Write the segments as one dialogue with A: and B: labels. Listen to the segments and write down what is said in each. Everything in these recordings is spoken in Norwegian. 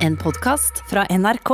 A: En podkast fra NRK.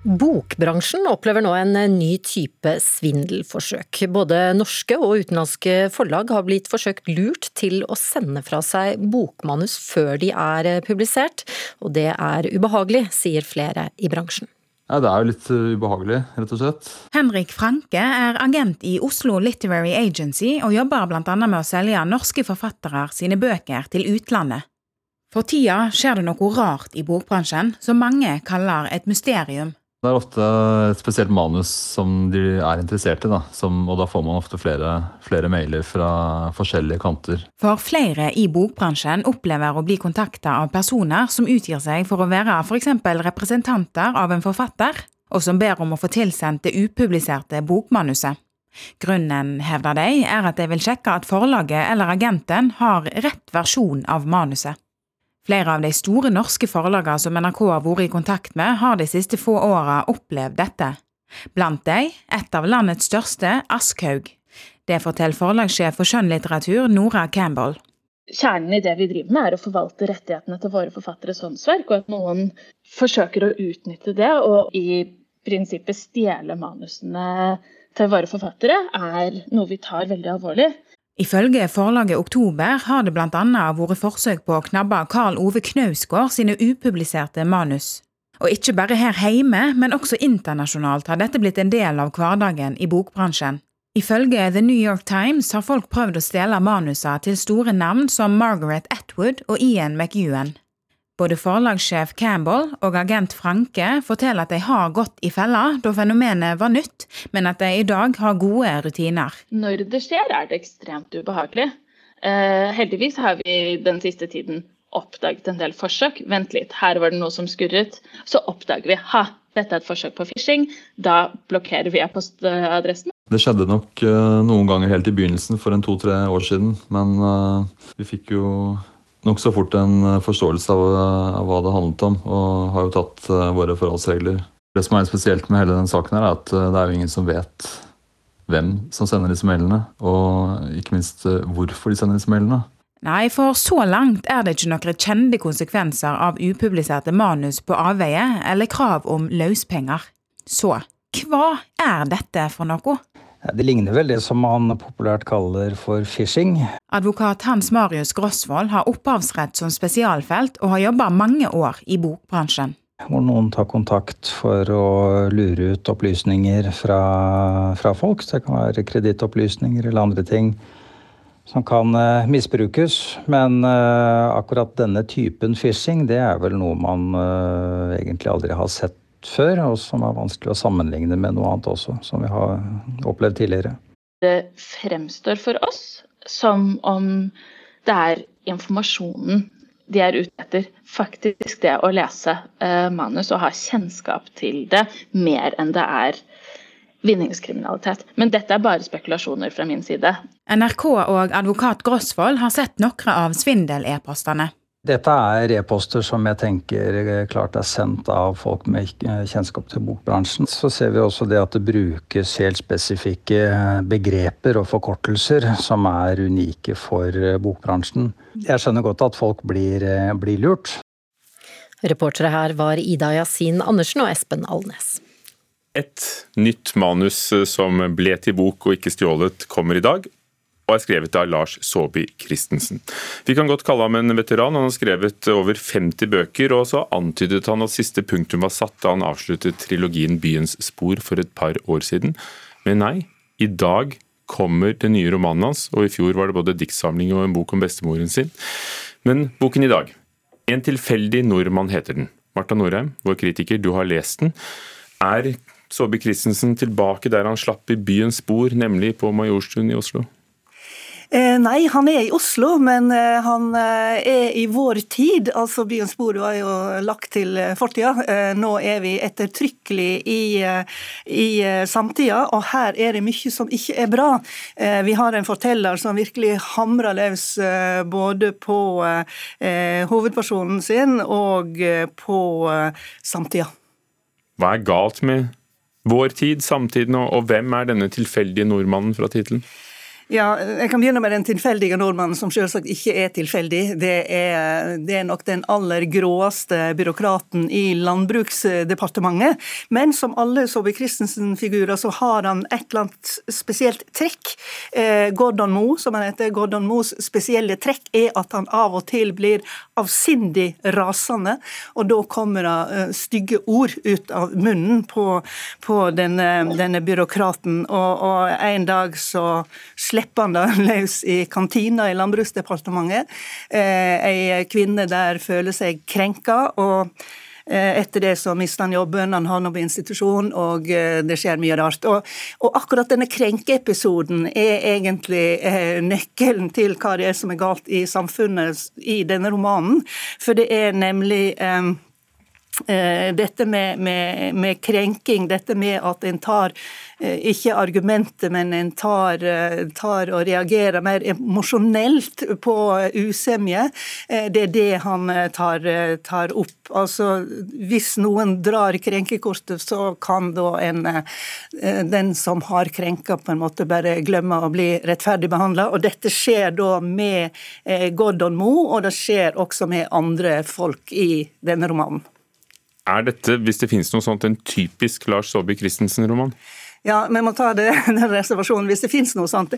B: Bokbransjen opplever nå en ny type svindelforsøk. Både norske og utenlandske forlag har blitt forsøkt lurt til å sende fra seg bokmanus før de er publisert, og det er ubehagelig, sier flere i bransjen.
C: Ja, Det er jo litt uh, ubehagelig, rett og slett.
D: Henrik Franke er agent i Oslo Literary Agency og jobber bl.a. med å selge norske forfattere sine bøker til utlandet. For tida skjer det noe rart i bokbransjen som mange kaller et mysterium.
C: Det er ofte et spesielt manus som de er interessert i, da. Som, og da får man ofte flere, flere, mailer fra forskjellige kanter.
D: For flere i bokbransjen opplever å bli kontakta av personer som utgir seg for å være f.eks. representanter av en forfatter, og som ber om å få tilsendt det upubliserte bokmanuset. Grunnen, hevder de, er at de vil sjekke at forlaget eller agenten har rett versjon av manuset. Flere av de store norske forlagene som NRK har vært i kontakt med, har de siste få åra opplevd dette. Blant dem et av landets største, Aschhaug. Det forteller forlagssjef for skjønnlitteratur Nora Campbell.
E: Kjernen i det vi driver med, er å forvalte rettighetene til våre forfatteres håndsverk, og at noen forsøker å utnytte det og i prinsippet stjele manusene til våre forfattere, er noe vi tar veldig alvorlig.
D: Ifølge forlaget Oktober har det bl.a. vært forsøk på å knabbe Karl Ove Knausgård sine upubliserte manus. Og ikke bare her hjemme, men også internasjonalt har dette blitt en del av hverdagen i bokbransjen. Ifølge The New York Times har folk prøvd å stjele manuser til store navn som Margaret Atwood og Ian McEwan. Både forlagssjef Campbell og agent Franke forteller at de har gått i fella da fenomenet var nytt, men at de i dag har gode rutiner.
E: Når det skjer, er det ekstremt ubehagelig. Eh, heldigvis har vi den siste tiden oppdaget en del forsøk. Vent litt, her var det noe som skurret. Så oppdager vi ha, dette er et forsøk på phishing. Da blokkerer vi e-postadressen.
C: Det skjedde nok uh, noen ganger helt i begynnelsen for en to-tre år siden, men uh, vi fikk jo nokså fort en eh, forståelse av, eh, av, hva det handlet om, og har jo tatt uh, våre forholdsregler. Det som er spesielt med hele den saken, her, er at det er jo ingen som vet hvem som sender disse mailene, og ikke minst hvorfor de sender disse mailene.
D: Nei, for så langt er det ikke noen kjente konsekvenser av upubliserte manus på avveie eller krav om løspenger. Så hva er dette for noe?
F: Det ligner vel det som man populært kaller for phishing.
D: Advokat Hans Marius Grosvold har opphavsrett som spesialfelt, og har jobba mange år i bokbransjen.
F: Hvor noen tar kontakt for å lure ut opplysninger fra, fra folk. Det kan være kredittopplysninger eller andre ting som kan uh, misbrukes. Men uh, akkurat denne typen phishing, det er vel noe man uh, egentlig aldri har sett før, og som er vanskelig å sammenligne med noe annet også, som vi har opplevd tidligere.
E: Det fremstår for oss som om det er informasjonen de er ute etter. Faktisk det å lese eh, manus og ha kjennskap til det, mer enn det er vinningskriminalitet. Men dette er bare spekulasjoner fra min side.
D: NRK og advokat Grosvold har sett noen av svindel-e-postene.
F: Dette er e-poster som jeg tenker klart er sendt av folk med kjennskap til bokbransjen. Så ser vi også det at det brukes helt spesifikke begreper og forkortelser som er unike for bokbransjen. Jeg skjønner godt at folk blir, blir lurt.
B: Reportere her var Ida Yasin Andersen og Espen Alnes.
G: Et nytt manus som ble til bok og ikke stjålet, kommer i dag og er skrevet av Lars Saabye Christensen. Vi kan godt kalle ham en veteran. Han har skrevet over 50 bøker, og så antydet han at siste punktum var satt da han avsluttet trilogien Byens spor for et par år siden. Men nei, i dag kommer den nye romanen hans, og i fjor var det både diktsamling og en bok om bestemoren sin. Men boken i dag. En tilfeldig nordmann heter den. Marta Norheim, vår kritiker, du har lest den. Er Saabye Christensen tilbake der han slapp i byens spor, nemlig på Majorstuen i Oslo?
H: Eh, nei, han er i Oslo, men eh, han eh, er i vår tid. Altså Byens bord var jo lagt til fortida. Nå er vi ettertrykkelig i, i samtida, og her er det mye som ikke er bra. Vi har en forteller som virkelig hamrer løs både på hovedpersonen sin og på samtida.
G: Hva er galt med vår tid, samtiden, og hvem er denne tilfeldige nordmannen fra tittelen?
H: Ja, Jeg kan begynne med den tilfeldige nordmannen, som selvsagt ikke er tilfeldig. Det er, det er, nok den aller gråeste byråkraten i Landbruksdepartementet. Men som alle Saabye Christensen-figurer, så har han et eller annet spesielt trekk. Eh, Gordon Moe, som han heter, Gordon Moes spesielle trekk er at han av og til blir avsindig rasende, og da kommer det uh, stygge ord ut av munnen på, på denne, denne, byråkraten. Og, og en dag så slipper det løs i kantina i Landbruksdepartementet. Eh, ei kvinne der føler seg krenka. og eh, etter det så mister han jobben, han havner på institusjon, og eh, det skjer mye rart. Og, og akkurat denne krenkeepisoden er egentlig nøkkelen til hva det er som er galt i samfunnet i denne romanen. For det er nemlig Eh, dette med, med, med, krenking, dette med at en tar eh, ikke argumentet, men en tar, eh, tar og reagerer mer emosjonelt på usemje, det er det han tar, tar, opp. Altså, Hvis noen drar krenkekortet, så kan da en, den som har krenka, på en måte bare glemme å bli rettferdig behandla. Dette skjer da med Gordon Moe, og det skjer også med andre folk i denne romanen.
G: Er dette, hvis det finnes noe sånt, en typisk Lars Saabye Christensen-roman?
H: Ja, vi må ta det, den reservasjonen hvis det finnes noe sånt.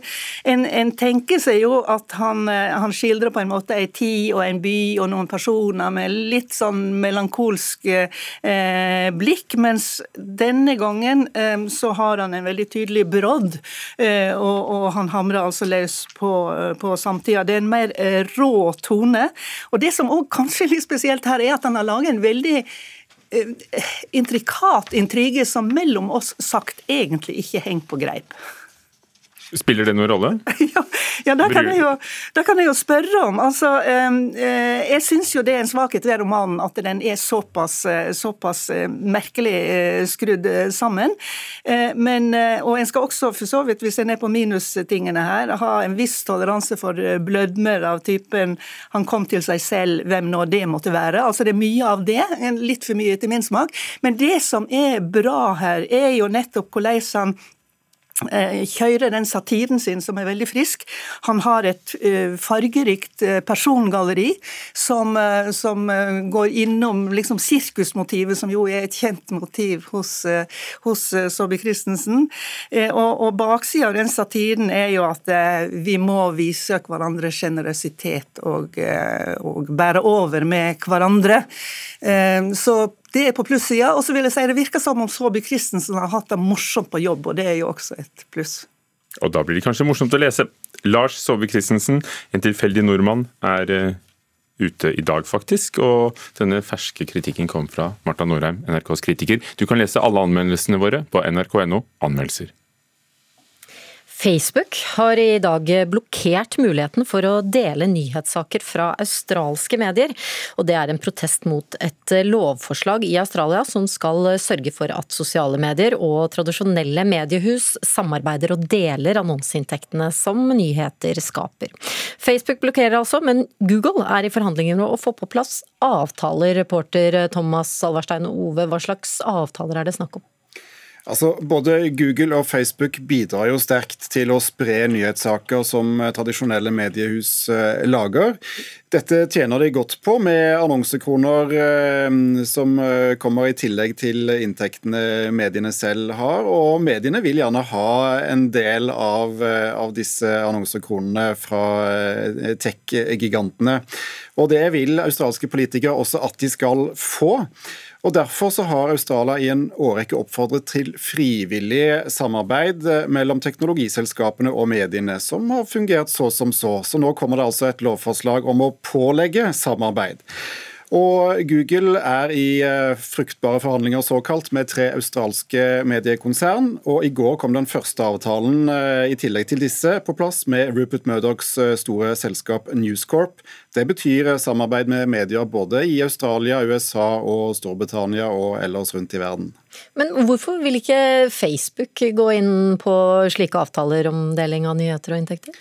H: En, en tenker seg jo at han, eh, han, skildrer på en måte ei tid og en by og noen personer med litt sånn melankolsk eh, blikk, mens denne gangen eh, så har han en veldig tydelig brodd, eh, og, og, han hamrer altså løs på, eh, på samtida. Det er en mer eh, rå tone. Og det som òg kanskje er litt spesielt her, er at han har laget en veldig intrikat intrige som mellom oss sagt egentlig ikke henger på greip.
G: Spiller det noen rolle?
H: ja, ja det, kan kan jeg jo, spørre om. Altså, eh, jeg syns jo det er en svakhet ved romanen at den er såpass, eh, såpass eh, merkelig skrudd sammen. Men, og en skal også, for så vidt, hvis en er på minustingene her, ha en viss toleranse for blødmer av typen 'han kom til seg selv', hvem nå det måtte være. Altså Det er mye av det, litt for mye etter min smak. Men det som er bra her, er jo nettopp hvordan han Eh, kjører den satiren sin som er veldig frisk. Han har et uh, fargerikt uh, persongalleri som, som går innom liksom, sirkusmotivet, som jo er et kjent motiv hos, hos Saabye Christensen. og, og baksida av den satiren er jo at vi må vise hverandre sjenerøsitet og, og bære over med hverandre. så det er på plussida. Og så vil jeg si det virker som om Saabye Christensen har hatt det morsomt på jobb, og det er jo også et pluss.
G: Og da blir det kanskje morsomt å lese. Lars Saabye Christensen, en tilfeldig nordmann, er uh, ute i dag, faktisk. Og denne ferske kritikken kom fra Marta Norheim, NRKs kritiker. Du kan lese alle anmeldelsene våre på nrk.no anmeldelser.
B: Facebook har i dag blokkert muligheten for å dele nyhetssaker fra australske medier. og Det er en protest mot et lovforslag i Australia som skal sørge for at sosiale medier og tradisjonelle mediehus samarbeider og deler annonseinntektene som nyheter skaper. Facebook blokkerer altså, men Google er i forhandlinger med å få på plass avtaler. Reporter Thomas Alverstein Ove, hva slags avtaler er det snakk om?
I: Altså, Både Google og Facebook bidrar jo sterkt til å spre nyhetssaker som eh, tradisjonelle mediehus eh, lager. Dette tjener de godt på, med annonsekroner eh, som kommer i tillegg til inntektene mediene selv har. Og mediene vil gjerne ha en del av, av disse annonsekronene fra tech-gigantene. Og det vil australske politikere også at de skal få. Og Derfor så har Australia i en årrekke oppfordret til frivillig samarbeid mellom teknologiselskapene og mediene, som har fungert så som så. Så nå kommer det altså et lovforslag om å pålegge samarbeid. Og Google er i eh, fruktbare forhandlinger såkalt med tre australske mediekonsern. Og i går kom den første avtalen eh, i tillegg til disse på plass med Rupert Murdochs eh, store selskap News Corp. Det betyr samarbeid med medier både i Australia, USA og Storbritannia og ellers rundt i verden.
B: Men hvorfor vil ikke Facebook gå inn på slike avtaler om deling av nyheter og inntekter?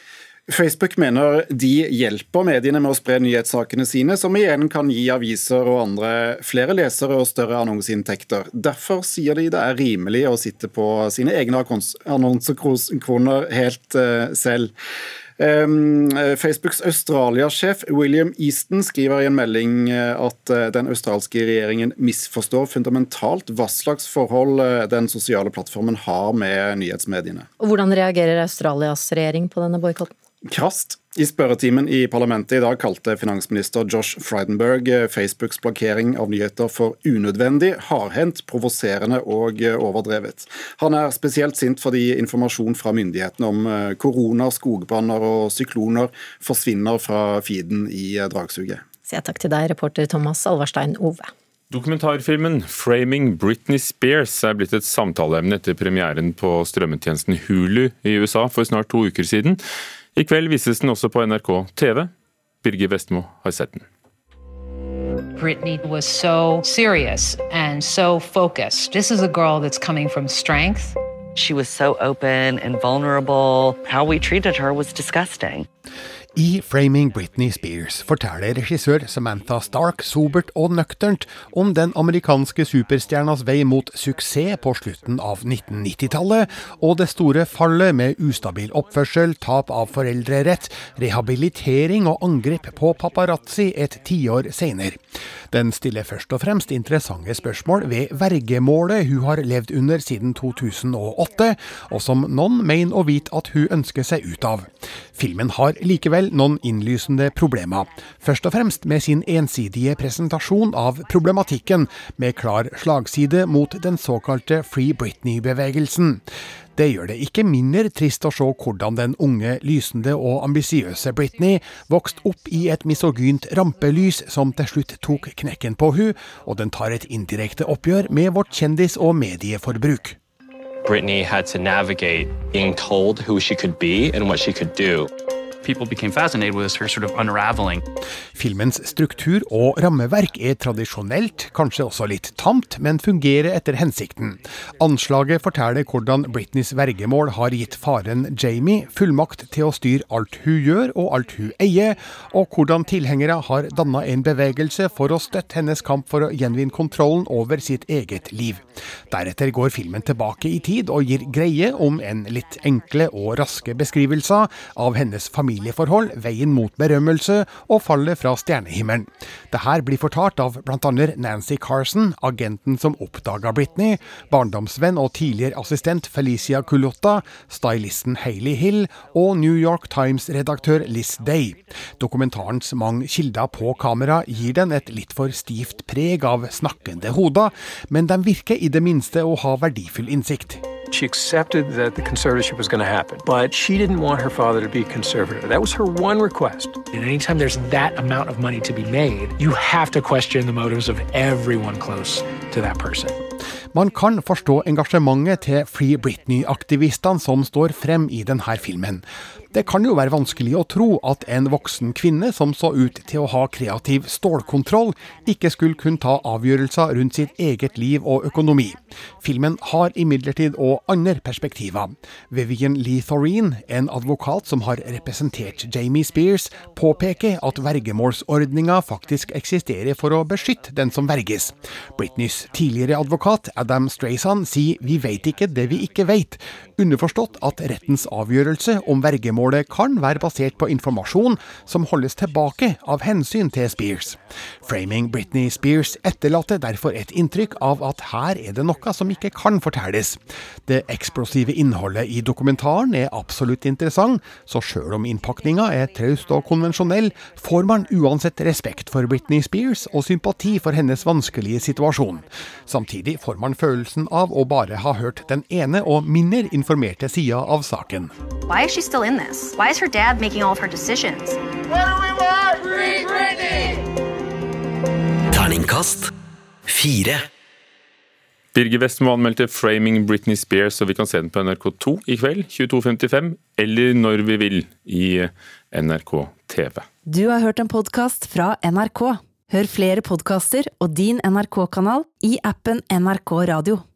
I: Facebook mener de hjelper mediene med å spre nyhetssakene sine, som igjen kan gi aviser og andre flere lesere og større annonseinntekter. Derfor sier de det er rimelig å sitte på sine egne annonsekroner helt uh, selv. Um, Facebooks Australia-sjef William Easton skriver i en melding eh, at den australske regjeringen misforstår fundamentalt hva slags forhold den sosiale plattformen har med nyhetsmediene.
B: Og Hvordan reagerer Australias regjering på denne boikotten?
I: Krast. I spørretimen i parlamentet i dag kalte finansminister Josh Frydenberg eh, Facebooks blokkering av nyheter for unødvendig, hardhendt, provoserende og eh, overdrevet. Han er spesielt sint fordi informasjon fra myndighetene om eh, korona, skogbranner og sykloner forsvinner fra feeden i dragsuget.
B: Sier takk til deg, reporter Thomas Alvarstein Ove.
G: Dokumentarfilmen 'Framing Britney Spears' er blitt et samtaleemne etter premieren på strømmetjenesten Hulu i USA for snart to uker siden. I kveld vises den også på NRK TV. Birger Vestmo har sett den.
J: Britney was so serious and so focused. This is a girl that's coming from strength.
K: She was so open and vulnerable. How we treated her was disgusting.
L: I Framing Britney Spears forteller regissør Samantha Stark sobert og nøkternt om den amerikanske superstjernas vei mot suksess på slutten av 1990-tallet, og det store fallet med ustabil oppførsel, tap av foreldrerett, rehabilitering og angrep på paparazzi et tiår senere. Den stiller først og fremst interessante spørsmål ved vergemålet hun har levd under siden 2008, og som noen mener å vite at hun ønsker seg ut av. Filmen har likevel noen innlysende problemer, først og fremst med sin ensidige presentasjon av problematikken, med klar slagside mot den såkalte Free Britney-bevegelsen. Det gjør det ikke mindre trist å se hvordan den unge, lysende og ambisiøse Britney vokste opp i et misogynt rampelys som til slutt tok knekken på hun, og den tar et indirekte oppgjør med vårt kjendis- og medieforbruk.
M: Britney had to navigate being told who she could be and what she could do
N: sort of.
L: Filmens struktur og rammeverk er tradisjonelt, kanskje også litt tamt, men fungerer etter hensikten. Anslaget forteller hvordan Britneys vergemål har gitt faren Jamie fullmakt til å styre alt hun gjør og alt hun eier, og hvordan tilhengere har danna en bevegelse for å støtte hennes kamp for å gjenvinne kontrollen over sitt eget liv. Deretter går filmen tilbake i tid og gir greie om en litt enkle og raske beskrivelser av hennes familie familieforhold, veien mot berømmelse og fallet fra stjernehimmelen. Det her blir fortalt av bl.a. Nancy Carson, agenten som oppdaga Britney, barndomsvenn og tidligere assistent Felicia Culotta, stylisten Hailey Hill og New York Times-redaktør Liz Day. Dokumentarens mange kilder på kamera gir den et litt for stivt preg av snakkende hoder, men de virker i det minste å ha verdifull innsikt.
O: She accepted that the conservatorship was going to happen, but she didn't want her father to be conservator. That was her one request.
P: And anytime there's that amount of money to be made, you have to question the motives of everyone close to that person.
L: Man kan forstå engasjementet til Free Britney-aktivistene som står frem i denne filmen. Det kan jo være vanskelig å tro at en voksen kvinne som så ut til å ha kreativ stålkontroll, ikke skulle kunne ta avgjørelser rundt sitt eget liv og økonomi. Filmen har imidlertid òg andre perspektiver. Vivian Lee en advokat som har representert Jamie Spears, påpeker at vergemålsordninga faktisk eksisterer for å beskytte den som verges. Britneys tidligere advokat Adam Strayson sier vi vet ikke det vi ikke vet, underforstått at rettens avgjørelse om vergemålet kan være basert på informasjon som holdes tilbake av hensyn til Spears. Framing Britney Spears etterlater derfor et inntrykk av at her er det noe som ikke kan fortelles. Det eksplosive innholdet i dokumentaren er absolutt interessant, så sjøl om innpakninga er traust og konvensjonell, får man uansett respekt for Britney Spears og sympati for hennes vanskelige situasjon. Samtidig får man følelsen av å bare ha hørt den ene og mindre informerte sida av saken.
Q: Why is she still in this? Why is her dad making all of her decisions?
R: What do we want? Free Britney!
S: Terningkast fire.
G: Birger Westmo anmeldte 'Framing Britney Spears', og vi kan se den på NRK2 i kveld 22.55, eller når vi vil i NRK TV.
A: Du har hørt en podkast fra NRK. Hør flere podkaster og din NRK-kanal i appen NRK Radio.